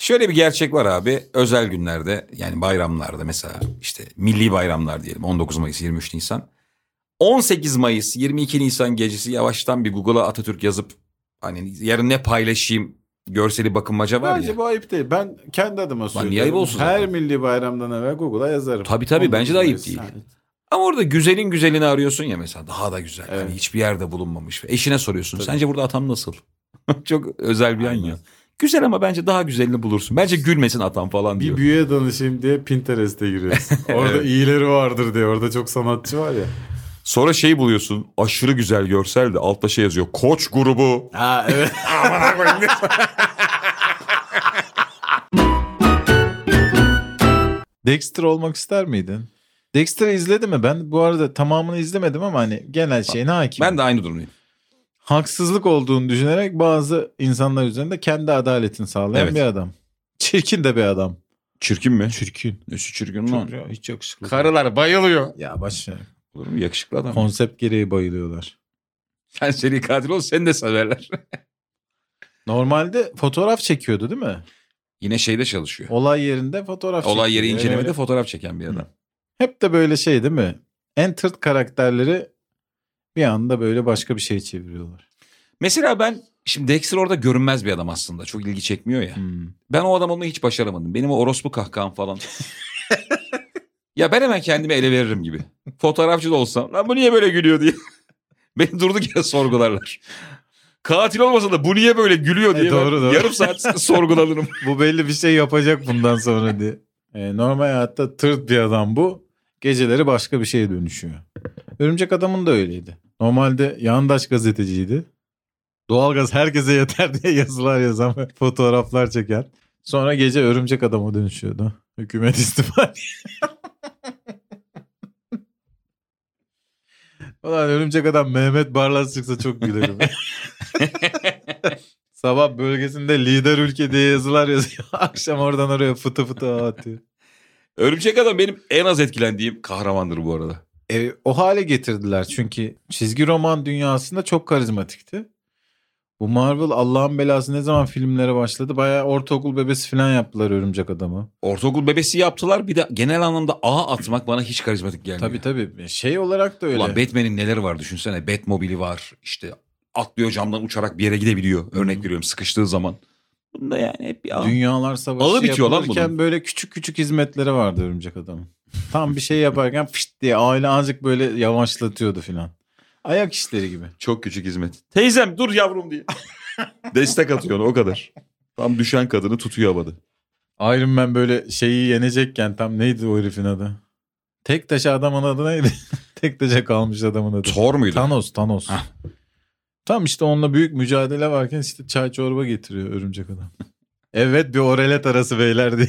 Şöyle bir gerçek var abi. Özel günlerde yani bayramlarda mesela işte milli bayramlar diyelim 19 Mayıs 23 Nisan. 18 Mayıs 22 Nisan gecesi yavaştan bir Google'a Atatürk yazıp hani yarın ne paylaşayım görseli bakınmaca var Bence ya. bu ayıp değil. Ben kendi adıma söylüyorum. niye ayıp olsun Her zaten? milli bayramdan evvel Google'a yazarım. Tabii tabii, bence de ayıp 19 değil. Mayıs. Ama orada güzelin güzelini arıyorsun ya mesela daha da güzel. Evet. Hani hiçbir yerde bulunmamış. Eşine soruyorsun. Sence burada atam nasıl? Çok özel bir an ya. Güzel ama bence daha güzelini bulursun. Bence gülmesin atam falan diyor. Bir büyüye danışayım diye Pinterest'e giriyorsun. Orada Evet. iyileri vardır diye. Orada çok sanatçı var ya. Sonra şey buluyorsun. Aşırı güzel görsel de altta şey yazıyor. Koç grubu. Ha evet. Dexter olmak ister miydin? Dexter'ı izledi mi? Ben bu arada tamamını izlemedim ama hani genel şeyine hakim. Ben de aynı durumdayım. Haksızlık olduğunu düşünerek bazı insanlar üzerinde kendi adaletini sağlayan Evet. bir adam. Çirkin de bir adam. Çirkin mi? Çirkin. Nesi çirkin Çok lan? ya, hiç yakışıklı. Karılar bayılıyor. Ya baş ver. Olur mu? Yakışıklı adam. Konsept gereği bayılıyorlar. Sen seri katil ol seni de severler. Normalde fotoğraf çekiyordu değil mi? Yine şeyde çalışıyor. Olay yerinde fotoğraf Olay yeri çekiyor. incelemede Evet. fotoğraf çeken bir adam. Hep de böyle şey değil mi? En tırt karakterleri bir anda böyle başka bir şey çeviriyorlar. Mesela ben şimdi Dexter orada görünmez bir adam aslında. Çok ilgi çekmiyor ya. Hmm. Ben o adam olmayı hiç başaramadım. Benim o orospu kahkaham falan. ya ben hemen kendimi ele veririm gibi. Fotoğrafçı da olsam. Lan bu niye böyle gülüyor diye. Beni durduk yere sorgularlar. Katil olmasa da bu niye böyle gülüyor diye E, doğru, doğru. yarım saat sorgulanırım. Bu belli bir şey yapacak bundan sonra diye. E, normal hayatta tırt bir adam bu. Geceleri başka bir şeye dönüşüyor. Örümcek Adam'ın da öyleydi. Normalde yandaş gazeteciydi. Doğalgaz herkese yeter diye yazılar yazan ve fotoğraflar çeken. Sonra gece Örümcek Adam'a dönüşüyordu. Hükümet istifa. Ulan Örümcek Adam Mehmet Barlas çıksa çok gülerim. Sabah bölgesinde lider ülke diye yazılar yazıyor. Akşam oradan oraya fıtı fıtı atıyor. Örümcek Adam benim en az etkilendiğim kahramandır bu arada. E, o hale getirdiler çünkü çizgi roman dünyasında çok karizmatikti. Bu Marvel Allah'ın belası ne zaman filmlere başladı? Bayağı ortaokul bebesi falan yaptılar Örümcek Adam'ı. Ortaokul bebesi yaptılar. Bir de genel anlamda ağ atmak bana hiç karizmatik gelmiyor. Tabii tabii. Şey olarak da öyle. Ulan Batman'in neleri var düşünsene. Batmobili var. İşte atlıyor camdan uçarak bir yere gidebiliyor. Örnek Hı. veriyorum sıkıştığı zaman. Bunda yani hep bir ağ. Dünyalar Savaşı Ağı bitiyor lan bunun. böyle küçük küçük hizmetleri vardı Örümcek Adam'ın. Tam bir şey yaparken fışt diye aile azıcık böyle yavaşlatıyordu filan. Ayak işleri gibi. Çok küçük hizmet. Teyzem dur yavrum diye. Destek atıyor ona, o kadar. Tam düşen kadını tutuyor havada. Iron Man böyle şeyi yenecekken tam neydi o herifin adı? Tek taşı adamın adı neydi? Tek taşa kalmış adamın adı. Thor muydu? Thanos, Thanos. Hah. Tam işte onunla büyük mücadele varken işte çay çorba getiriyor örümcek adam. evet bir orelet arası beyler diye.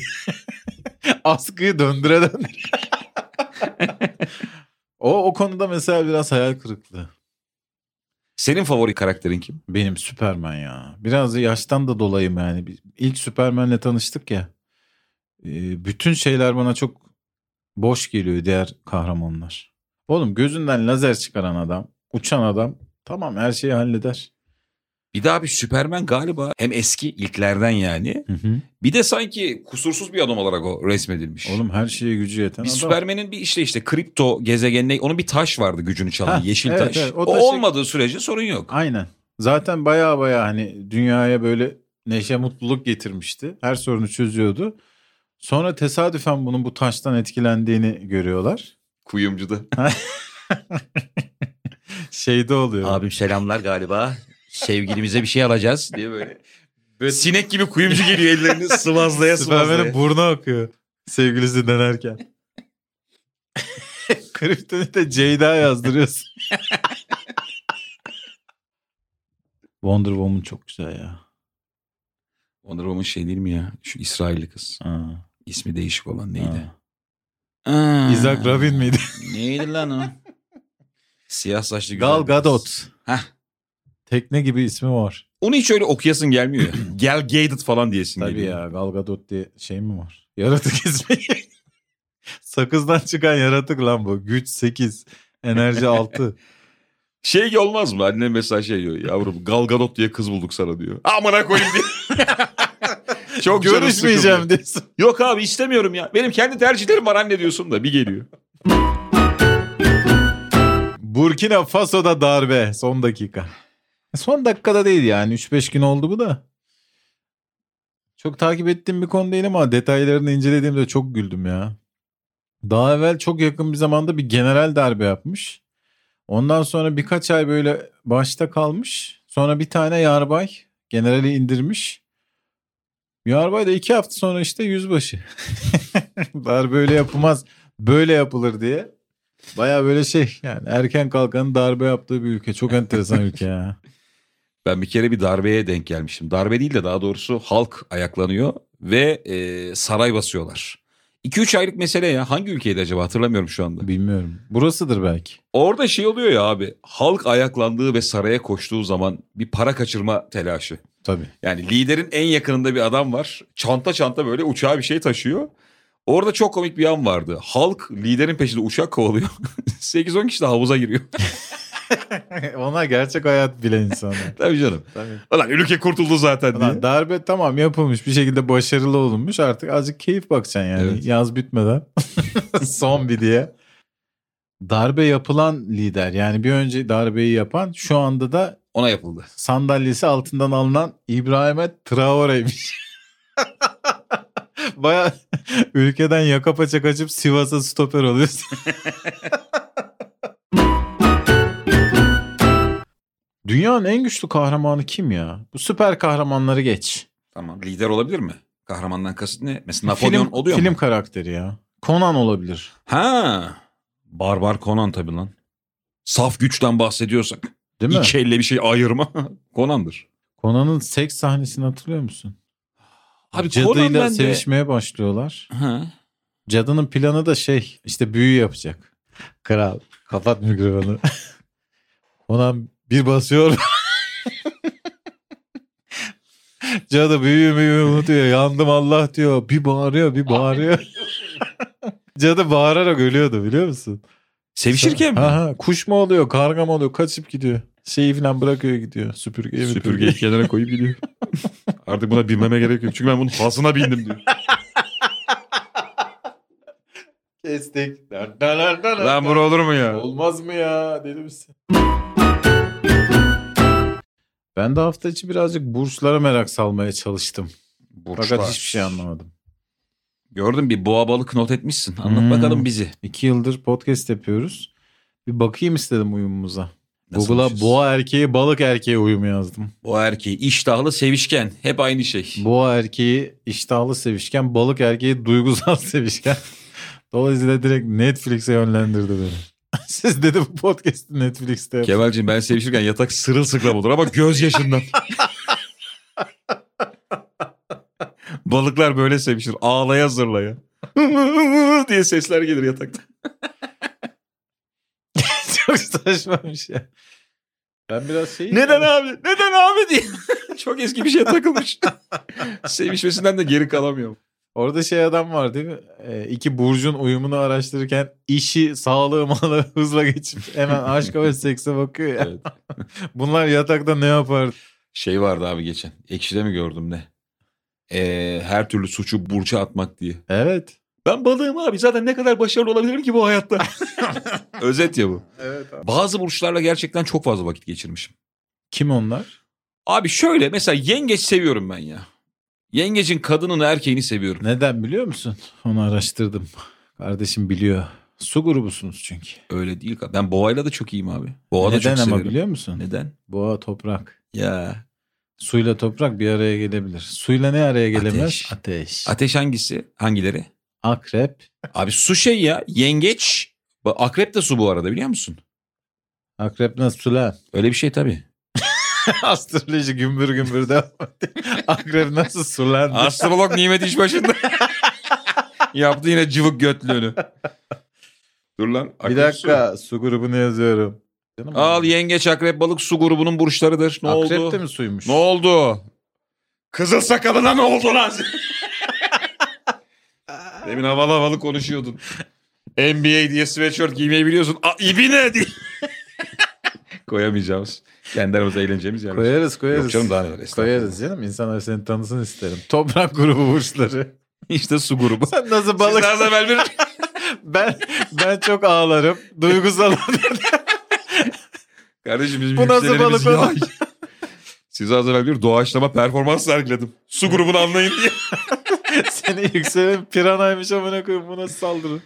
Askıyı döndüre döndüre. o, o konuda mesela biraz hayal kırıklığı. Senin favori karakterin kim? Benim Süperman ya. Biraz da yaştan da dolayım yani. İlk Süperman'le tanıştık ya. Ee, bütün şeyler bana çok boş geliyor diğer kahramanlar. Oğlum gözünden lazer çıkaran adam, uçan adam tamam her şeyi halleder. Bir daha bir Süpermen galiba hem eski ilklerden yani. Bir de sanki kusursuz bir adam olarak o resmedilmiş. Oğlum her şeye gücü yeten bir adam. Süpermen'in bir işte işte kripto gezegenine onun bir taş vardı gücünü çalan Ha, yeşil evet, taş. evet, o o şey- olmadığı sürece sorun yok. Aynen. Zaten baya baya hani dünyaya böyle neşe mutluluk getirmişti. Her sorunu çözüyordu. Sonra tesadüfen bunun bu taştan etkilendiğini görüyorlar. Kuyumcuda. Şeyde oluyor. Abim selamlar galiba. Sevgilimize bir şey alacağız diye böyle. Böyle sinek gibi kuyumcu geliyor ellerini sıvazlaya Süpermen'in sıvazlaya. burnu akıyor. Sevgilisi denerken. Kryptonite Ceyda yazdırıyorsun. Wonder Woman çok güzel ya. Wonder Woman şey değil mi ya? Şu İsrailli kız. Ha. İsmi değişik olan neydi? Ha. Aa. Isaac Rabin miydi? Neydi lan o? Siyah saçlı güzel Gal kız. Gadot. Heh. Tekne gibi ismi var. Onu hiç öyle okuyasın gelmiyor ya. Gal Gadot falan diyesin Tabii geliyor. ya Gal Gadot diye şey mi var? Yaratık ismi. Sakızdan çıkan yaratık lan bu. Güç 8. Enerji 6. Şey olmaz mı? Annem mesela şey diyor. Yavrum Gal Gadot diye kız bulduk sana diyor. Amına koyayım diye. Çok canım Görüşmeyeceğim sıkıldı. diyorsun. Yok abi istemiyorum ya. Benim kendi tercihlerim var anne diyorsun da bir geliyor. Burkina Faso'da darbe son dakika. Son dakikada değil yani 3-5 gün oldu bu da. Çok takip ettiğim bir konu değil ama detaylarını incelediğimde çok güldüm ya. Daha evvel çok yakın bir zamanda bir general darbe yapmış. Ondan sonra birkaç ay böyle başta kalmış. Sonra bir tane yarbay generali indirmiş. Yarbay da iki hafta sonra işte yüzbaşı. darbe öyle yapılmaz böyle yapılır diye. Baya böyle şey yani erken kalkanın darbe yaptığı bir ülke. Çok enteresan ülke ya. Ben bir kere bir darbeye denk gelmiştim. Darbe değil de daha doğrusu halk ayaklanıyor ve e, saray basıyorlar. 2-3 aylık mesele ya. Hangi ülkeydi acaba hatırlamıyorum şu anda. Bilmiyorum. Burasıdır belki. Orada şey oluyor ya abi. Halk ayaklandığı ve saraya koştuğu zaman bir para kaçırma telaşı. Tabii. Yani liderin en yakınında bir adam var. Çanta çanta böyle uçağa bir şey taşıyor. Orada çok komik bir an vardı. Halk liderin peşinde uçak kovalıyor. 8-10 kişi de havuza giriyor. Onlar gerçek hayat bilen insanlar. Tabii canım. Tabii. Ulan ülke kurtuldu zaten diye. Ulan darbe tamam yapılmış bir şekilde başarılı olunmuş artık azıcık keyif bakacaksın yani Evet. yaz bitmeden son bir diye. Darbe yapılan lider yani bir önce darbeyi yapan şu anda da Ona yapıldı. sandalyesi altından alınan İbrahim'e Traore'ymiş. Baya ülkeden yaka paça kaçıp Sivas'a stoper oluyorsun. Dünyanın en güçlü kahramanı kim ya? Bu süper kahramanları geç. Tamam. Lider olabilir mi? Kahramandan kasıt ne? Mesela Napolyon film, oluyor film mu? karakteri ya. Conan olabilir. Ha. Barbar Conan tabii lan. Saf güçten bahsediyorsak. Değil mi? İki elle bir şey ayırma. Conan'dır. Conan'ın seks sahnesini hatırlıyor musun? Abi Cadıyla bende... sevişmeye başlıyorlar. Ha. Cadının planı da şey işte büyü yapacak. Kral kapat mikrofonu. Conan bir basıyor. Cadı büyü müyü unutuyor. Yandım Allah diyor. Bir bağırıyor bir bağırıyor. Cadı bağırarak ölüyordu biliyor musun? Sevişirken mi? Ha, ha, kuş mu oluyor karga mı oluyor kaçıp gidiyor. Şeyi falan bırakıyor gidiyor. Süpürgeyi Süpürgeyi kenara koyup gidiyor. Artık buna bilmeme gerek yok. Çünkü ben bunun hasına bindim diyor. Kestik. Lan bu olur mu ya? Olmaz mı ya deli misin? Ben de hafta içi birazcık burslara merak salmaya çalıştım. Fakat hiçbir şey anlamadım. Gördüm bir boğa balık not etmişsin. Anlat Hmm. bakalım bizi. İki yıldır podcast yapıyoruz. Bir bakayım istedim uyumumuza. Google'a boğa erkeği balık erkeği uyumu yazdım. Boğa erkeği iştahlı sevişken. Hep aynı şey. Boğa erkeği iştahlı sevişken, balık erkeği duygusal sevişken. Dolayısıyla direkt Netflix'e yönlendirdi beni. Siz dedi bu podcast'i Netflix'te yapın. Kemal'cim ben sevişirken yatak sırılsıklam olur ama gözyaşından. Balıklar böyle sevişir. Ağlaya zırlaya. diye sesler gelir yatakta. Çok saçmamış ya. Ben biraz şey... Neden abi? Neden abi diye. Çok eski bir şeye takılmış. Sevişmesinden de geri kalamıyorum. Orada şey adam var değil mi? Ee, iki burcun uyumunu araştırırken işi, sağlığı, malı hızla geçip hemen aşka ve sekse bakıyor ya. Evet. Bunlar yatakta ne yapar? Şey vardı abi geçen. Ekşi'de mi gördüm ne? Ee, her türlü suçu burça atmak diye. Evet. Ben balığım abi zaten ne kadar başarılı olabilirim ki bu hayatta. Özet ya bu. Evet abi. Bazı burçlarla gerçekten çok fazla vakit geçirmişim. Kim onlar? Abi şöyle mesela yengeç seviyorum ben ya. Yengecin kadınını erkeğini seviyorum. Neden biliyor musun? Onu araştırdım. Kardeşim biliyor. Su grubusunuz çünkü. Öyle değil. Ben boğayla da çok iyiyim abi. Boğa da Neden çok ama severim. biliyor musun? Neden? Boğa toprak. Ya. Suyla toprak bir araya gelebilir. Suyla ne araya gelemez? Ateş. Ateş. Ateş hangisi? Hangileri? Akrep. Abi su şey ya. Yengeç. Akrep de su bu arada biliyor musun? Akrep nasıl lan? Öyle bir şey tabii. Astroloji gümbür gümbür devam. Akrep nasıl sulandı? Astrolog Nimet İşbaşı'nda. Yaptı yine cıvık götlüğünü. Dur lan. Bir akrep dakika su grubunu yazıyorum. Canım su. Al yengeç akrep balık su grubunun burçlarıdır. Ne Akrep oldu? de mi suymuş? Ne oldu? Kızıl sakalına ne oldu lan? Demin havalı havalı konuşuyordun. NBA diye sweatshirt giymeyi biliyorsun. A, ibine diye. Koyamayacağımız. Kendi aramızda eğleneceğimiz yer. Koyarız koyarız. Yok canım daha neler. Koyarız canım. İnsanlar seni tanısın isterim. Toprak grubu burçları. İşte su grubu. Sen nasıl Siz balık? daha evvel bir... ben ben çok ağlarım. Duygusal Kardeşim bizim Bu nasıl balık olur? Size az evvel bir doğaçlama performans sergiledim. Su grubunu anlayın diye. Seni yükselen piranaymış amına koyayım. Bu nasıl saldırı?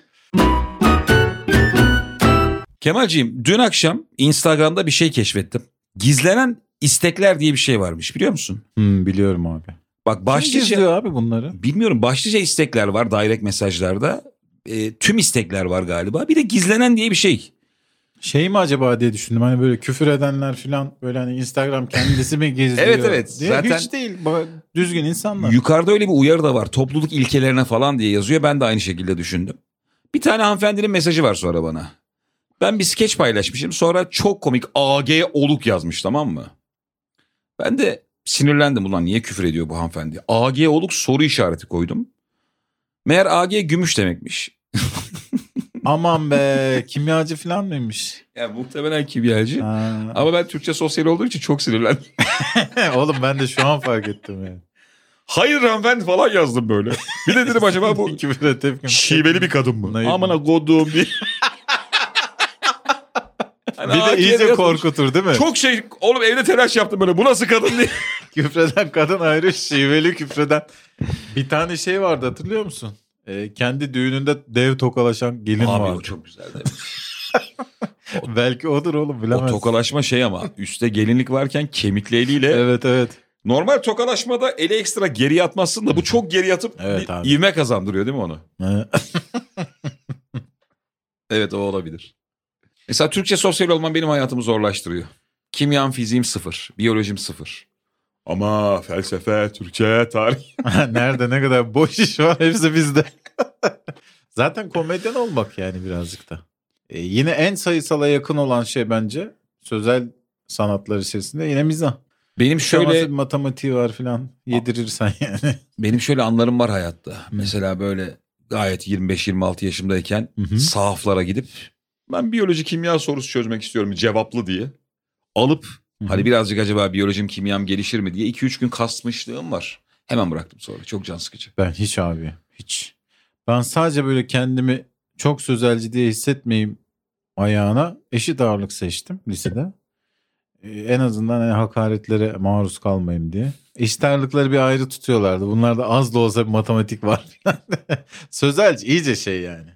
Kemalciğim dün akşam Instagram'da bir şey keşfettim. Gizlenen istekler diye bir şey varmış biliyor musun? Hmm, biliyorum abi. Bak Kim başlıca gizliyor abi bunları? bilmiyorum başlıca istekler var direct mesajlarda. E, tüm istekler var galiba. Bir de gizlenen diye bir şey. Şey mi acaba diye düşündüm. Hani böyle küfür edenler falan böyle hani Instagram kendisi mi gizliyor? Evet, evet. Diye. Zaten- Hiç değil. Düzgün insanlar. Yukarıda öyle bir uyarı da var. Topluluk ilkelerine falan diye yazıyor. Ben de aynı şekilde düşündüm. Bir tane hanımefendinin mesajı var sonra bana. Ben bir skeç paylaşmışım. Sonra çok komik AG oluk yazmış tamam mı? Ben de sinirlendim. Ulan niye küfür ediyor bu hanımefendi? AG oluk soru işareti koydum. Meğer AG gümüş demekmiş. Aman be kimyacı falan mıymış? Yani muhtemelen kimyacı. Ha. Ama ben Türkçe sosyal olduğum için çok sinirlendim. Oğlum ben de şu an fark ettim yani. Hayır hanımefendi falan yazdım böyle. Bir de dedim acaba bu şiveli bir kadın mı? Neydi? Amına kodum diye. Hani Bir de iyice yazmış. korkutur değil mi? Çok şey oğlum evde telaş yaptım böyle. Bu nasıl kadın diye. Küfreden kadın ayrı şiveli küfreden. Bir tane şey vardı hatırlıyor musun? Ee, kendi düğününde dev tokalaşan gelin Abi vardı. o çok güzeldi. Belki odur oğlum o bilemez. tokalaşma şey ama üstte gelinlik varken kemikli eliyle. Evet evet. Normal tokalaşmada eli ekstra geriye atmazsın da bu çok geri atıp Evet abi. ivme kazandırıyor değil mi onu? Evet o olabilir. Mesela Türkçe sosyal olman benim hayatımı zorlaştırıyor. Kimyam fiziğim sıfır. Biyolojim sıfır. Ama felsefe, Türkçe, tarih. Nerede ne kadar boş iş var hepsi bizde. Zaten komedyen olmak yani birazcık da. Ee, yine en sayısala yakın olan şey bence sözel sanatlar içerisinde yine mizah. Benim Şöyle şöyle bir matematiği var filan yedirirsen yani. benim şöyle anlarım var hayatta. Mesela böyle gayet 25-26 yaşımdayken Hı hı. sahaflara gidip ben biyoloji kimya sorusu çözmek istiyorum cevaplı diye. Alıp hani birazcık acaba biyolojim kimyam gelişir mi diye 2-3 gün kasmışlığım var. Hemen bıraktım sonra. Çok can sıkıcı. Ben hiç abi hiç. Ben sadece böyle kendimi çok sözelci diye hissetmeyeyim ayağına eşit ağırlık seçtim lisede. Ee, en azından hani hakaretlere maruz kalmayayım diye. Eşit ağırlıkları bir ayrı tutuyorlardı. Bunlarda az da olsa bir matematik var sözelci iyice şey yani.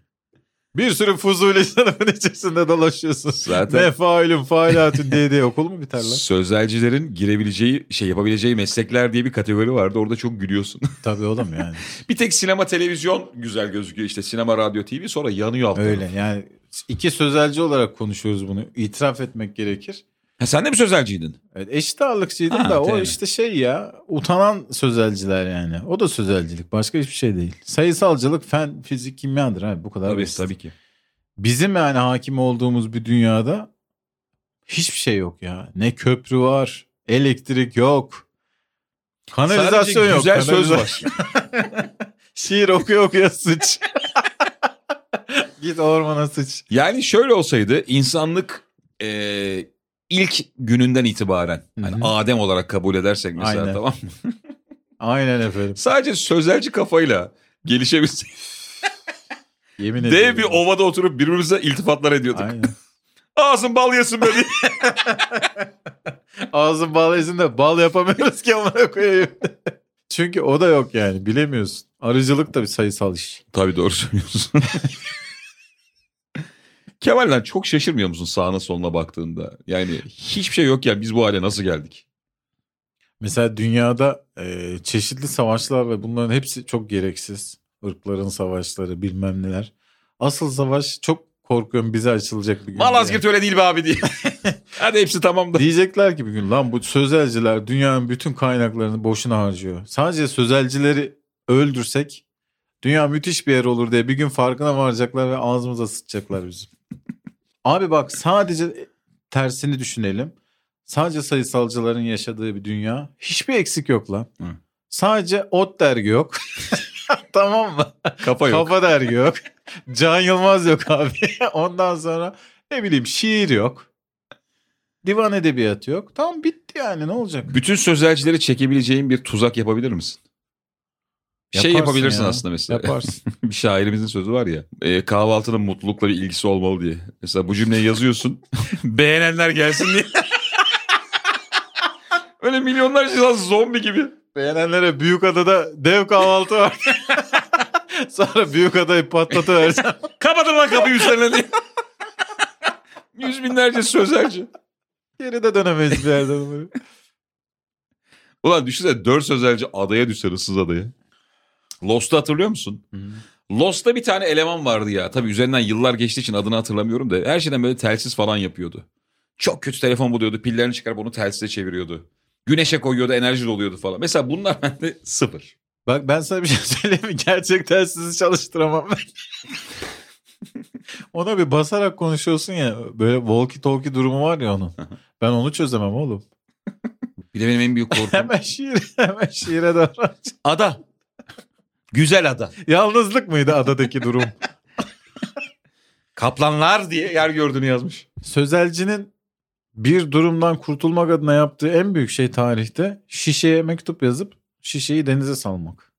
Bir sürü fuzuli sınıfın içerisinde dolaşıyorsun. Zaten Ne failün failatün diye diye okul mu biter lan? sözelcilerin girebileceği şey yapabileceği meslekler diye bir kategori vardı. Orada çok gülüyorsun. Tabii oğlum yani. bir tek sinema televizyon güzel gözüküyor işte sinema radyo TV sonra yanıyor alt. Öyle yani iki sözelci olarak konuşuyoruz bunu. İtiraf etmek gerekir. Ha, sen de mi sözelciydin? Evet, eşit ağırlıkçıydım Ha, da o tabii. işte şey ya utanan sözelciler yani. O da sözelcilik başka hiçbir şey değil. Sayısalcılık fen, fizik, kimyadır abi bu kadar Tabii, basit. tabii ki. Bizim yani hakim olduğumuz bir dünyada hiçbir şey yok ya. Ne köprü var, elektrik yok. Kanalizasyon Sadece yok. güzel söz var. Şiir okuyor okuyor sıç. Git ormana sıç. Yani şöyle olsaydı insanlık e, ilk gününden itibaren hani. Adem olarak kabul edersek mesela Aynen. tamam mı? Aynen efendim. Sadece sözelci kafayla gelişebilsek. Yemin Dev ediyorum. bir ovada oturup birbirimize iltifatlar ediyorduk. Aynen. Ağzın bal yesin böyle. Ağzın bal yesin de bal yapamıyoruz ki amına koyayım. Çünkü o da yok yani bilemiyorsun. Arıcılık da bir sayısal iş. Tabii doğru söylüyorsun. Kemal lan çok şaşırmıyor musun sağına soluna baktığında? Yani hiçbir şey yok ya biz bu hale nasıl geldik? Mesela dünyada e, çeşitli savaşlar ve bunların hepsi çok gereksiz. Irkların savaşları bilmem neler. Asıl savaş çok korkuyorum bize açılacak bir gün. Malazgirt öyle değil be abi diye. Hadi hepsi tamam da. Diyecekler ki bir gün lan bu sözelciler dünyanın bütün kaynaklarını boşuna harcıyor. Sadece sözelcileri öldürsek dünya müthiş bir yer olur diye bir gün farkına varacaklar ve ağzımıza sıçacaklar bizim. Abi bak sadece tersini düşünelim. Sadece sayısalcıların yaşadığı bir dünya. Hiçbir eksik yok lan. Hı. Sadece ot dergi yok. tamam mı? Kafa yok. Kafa dergi yok. Can Yılmaz yok abi. Ondan sonra ne bileyim şiir yok. Divan edebiyatı yok. Tamam bitti yani ne olacak? Bütün sözelcileri çekebileceğin bir tuzak yapabilir misin? Şey Yaparsın yapabilirsin ya. aslında mesela. Yaparsın. bir şairimizin sözü var ya. E, kahvaltının mutlulukla bir ilgisi olmalı diye. Mesela bu cümleyi yazıyorsun. beğenenler gelsin diye. Öyle milyonlarca insan zombi gibi. Beğenenlere büyük adada dev kahvaltı var. Sonra büyük adayı patlatıversen. Kapatın lan kapıyı üstlerine diye. Yüz binlerce sözelci. Geri de dönemeyiz bir yerden. Ulan düşünsene dört sözelci adaya düşse ıssız adaya. Lost'u hatırlıyor musun? Lost'ta bir tane eleman vardı ya. Tabii üzerinden yıllar geçtiği için adını hatırlamıyorum da. Her şeyden böyle telsiz falan yapıyordu. Çok kötü telefon buluyordu. Pillerini çıkarıp onu telsize çeviriyordu. Güneşe koyuyordu enerji doluyordu falan. Mesela bunlar bende sıfır. Bak ben sana bir şey söyleyeyim mi? Gerçekten sizi çalıştıramam ben. Ona bir basarak konuşuyorsun ya. Böyle walkie talkie durumu var ya onun. Ben onu çözemem oğlum. Bir de benim en büyük korkum. Hemen şiir, hemen şiire davran. ada. Güzel ada. Yalnızlık mıydı adadaki durum? Kaplanlar diye yer gördüğünü yazmış. Sözelcinin bir durumdan kurtulmak adına yaptığı en büyük şey tarihte şişeye mektup yazıp şişeyi denize salmak.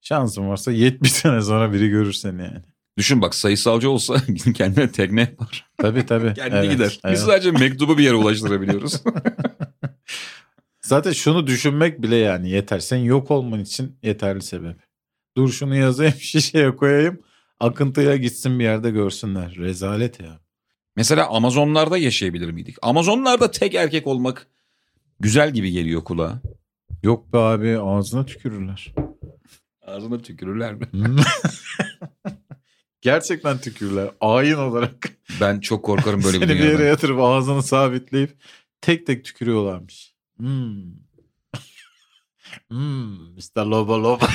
Şansın varsa 70 sene sonra biri görür seni yani. Düşün bak sayısalcı olsa kendine tekne yapar. Tabii tabii. Kendi Evet, gider. evet. Biz sadece mektubu bir yere ulaştırabiliyoruz. Zaten şunu düşünmek bile yani yeter. Sen yok olman için yeterli sebep. Dur şunu yazayım şişeye koyayım. Akıntıyla gitsin bir yerde görsünler. Rezalet ya. Mesela Amazonlarda yaşayabilir miydik? Amazonlarda tek erkek olmak güzel gibi geliyor kulağa. Yok be abi ağzına tükürürler. Ağzına tükürürler mi? Gerçekten tükürürler. Ayin olarak. Ben çok korkarım böyle bir Seni bir yere yatırıp ağzını sabitleyip tek tek tükürüyorlarmış. Hmm. hmm. Mr. Loba Loba.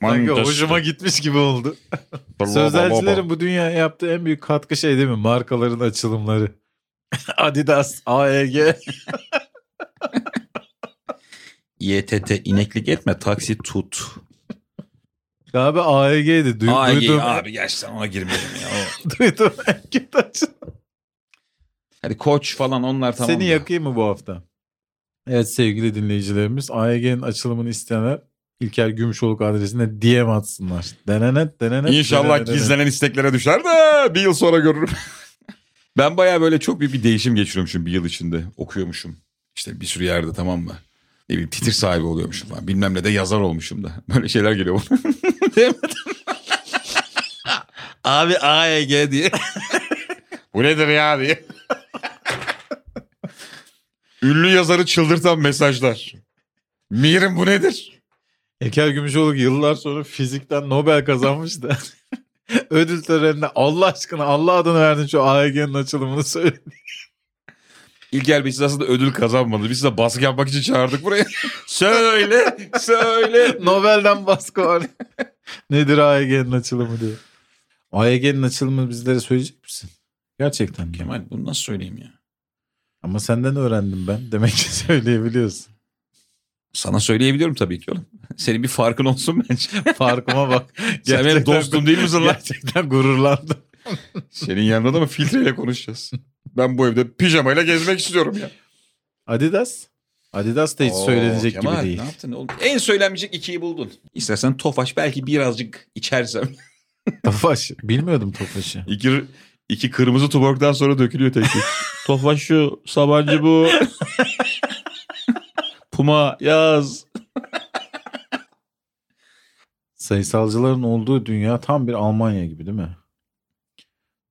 Sanki hoşuma gitmiş gibi oldu. Sözelcilerin bu dünya yaptığı en büyük katkı şey değil mi? Markaların açılımları. Adidas, AEG. İETT ineklik etme taksi tut. Galiba AEG'di. Du- Ay duydum. abi gerçekten ona girmedim ya. Duydum en kötü açılım. Hadi koç falan onlar tamam. Seni da. yakayım mı bu hafta? Evet sevgili dinleyicilerimiz AEG'nin açılımını isteyenler İlker Gümüşoluk adresine DM atsınlar. Denenet denenet. İnşallah denenet. gizlenen isteklere düşer de bir yıl sonra görürüm. ben baya böyle çok büyük bir değişim geçiriyormuşum bir yıl içinde. Okuyormuşum. İşte bir sürü yerde tamam mı? Ne bileyim titir sahibi oluyormuşum falan. Bilmem ne de yazar olmuşum da. Böyle şeyler geliyor bana. Abi AEG diye. Bu nedir ya diye. Ünlü yazarı çıldırtan mesajlar. Mirim bu nedir? İlker Gümüşoluk yıllar sonra fizikten Nobel kazanmış da. Ödül töreninde Allah aşkına Allah adını verdin şu AEG'nin açılımını söyle. İlker Bey siz aslında ödül kazanmadı. Biz size baskı yapmak için çağırdık buraya. söyle, söyle. Nobel'den baskı var. Nedir AEG'nin açılımı diye. AEG'nin açılımını bizlere söyleyecek misin? Gerçekten? Kemal bunu nasıl söyleyeyim ya? Ama senden öğrendim ben. Demek ki söyleyebiliyorsun. Sana söyleyebiliyorum tabii ki oğlum. Senin bir farkın olsun bence. Farkıma bak. Sen benim dostum değil misin lan? Gerçekten gururlandım. Senin yanında da mı filtreyle konuşacağız? Ben bu evde pijamayla gezmek istiyorum ya. Adidas. Adidas da hiç söylenecek Kemal, gibi değil. Ne yaptın oğlum? En söylenmeyecek ikiyi buldun. İstersen Tofaş belki birazcık içersem. Tofaş. Bilmiyordum Tofaş'ı. İki, iki kırmızı tuborgdan sonra dökülüyor tek. Tofaş şu, Sabancı bu. Puma yaz. Sayısalcıların olduğu dünya tam bir Almanya gibi değil mi?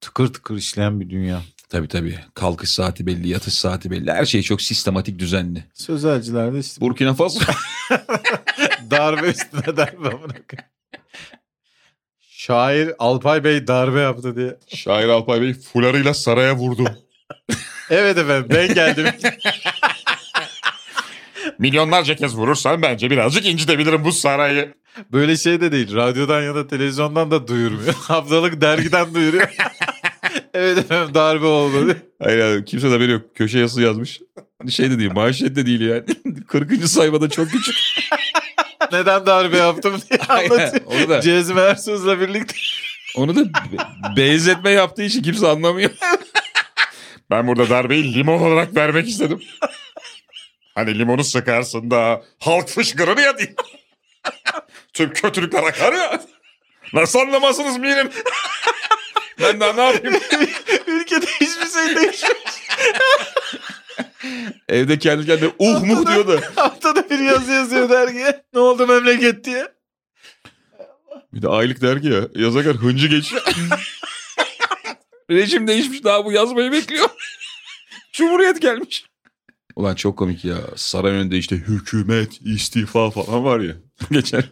Tıkır tıkır işleyen bir dünya. Tabii tabii. Kalkış saati belli, yatış saati belli. Her şey çok sistematik, düzenli. Sözelcilerde işte Burkina Faso. darbe üstüne darbe koyayım. Şair Alpay Bey darbe yaptı diye. Şair Alpay Bey fularıyla saraya vurdu. Evet efendim ben geldim. Milyonlarca kez vurursan bence birazcık incitebilirim bu sarayı. Böyle şey de değil. Radyodan ya da televizyondan da duyurmuyor. Haftalık dergiden duyuruyor. evet efendim darbe oldu diye. Hayır abi, kimse de haberi yok. Köşe yazısı yazmış. Şey de değil, manşet de değil yani. 40. sayfada çok küçük. Neden darbe yaptım diye anlatıyor. onu da, Cezmi Ersuz'la birlikte. onu da be- benzetme yaptığı için kimse anlamıyor. Ben burada darbeyi limon olarak vermek istedim. Hani limonu sıkarsın da halk fışkırır ya diye. Tüm kötülükler akar ya. Nasıl anlamazsınız minim? ben daha ne yapayım? Ülkede hiçbir şey değişmiyor. Evde kendi kendine uh muh diyordu. Haftada bir yazı yazıyor dergiye. Ne oldu memleket diye. Bir de aylık dergi ya. Yazarken hıncı geçiyor. Rejim değişmiş daha bu yazmayı bekliyor. Cumhuriyet gelmiş. Ulan çok komik ya. Saray önünde işte hükümet, istifa falan var ya. Geçen.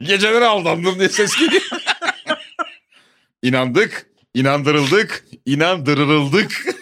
Geceleri aldandım diye ses geliyor. İnandık, inandırıldık, inandırıldık.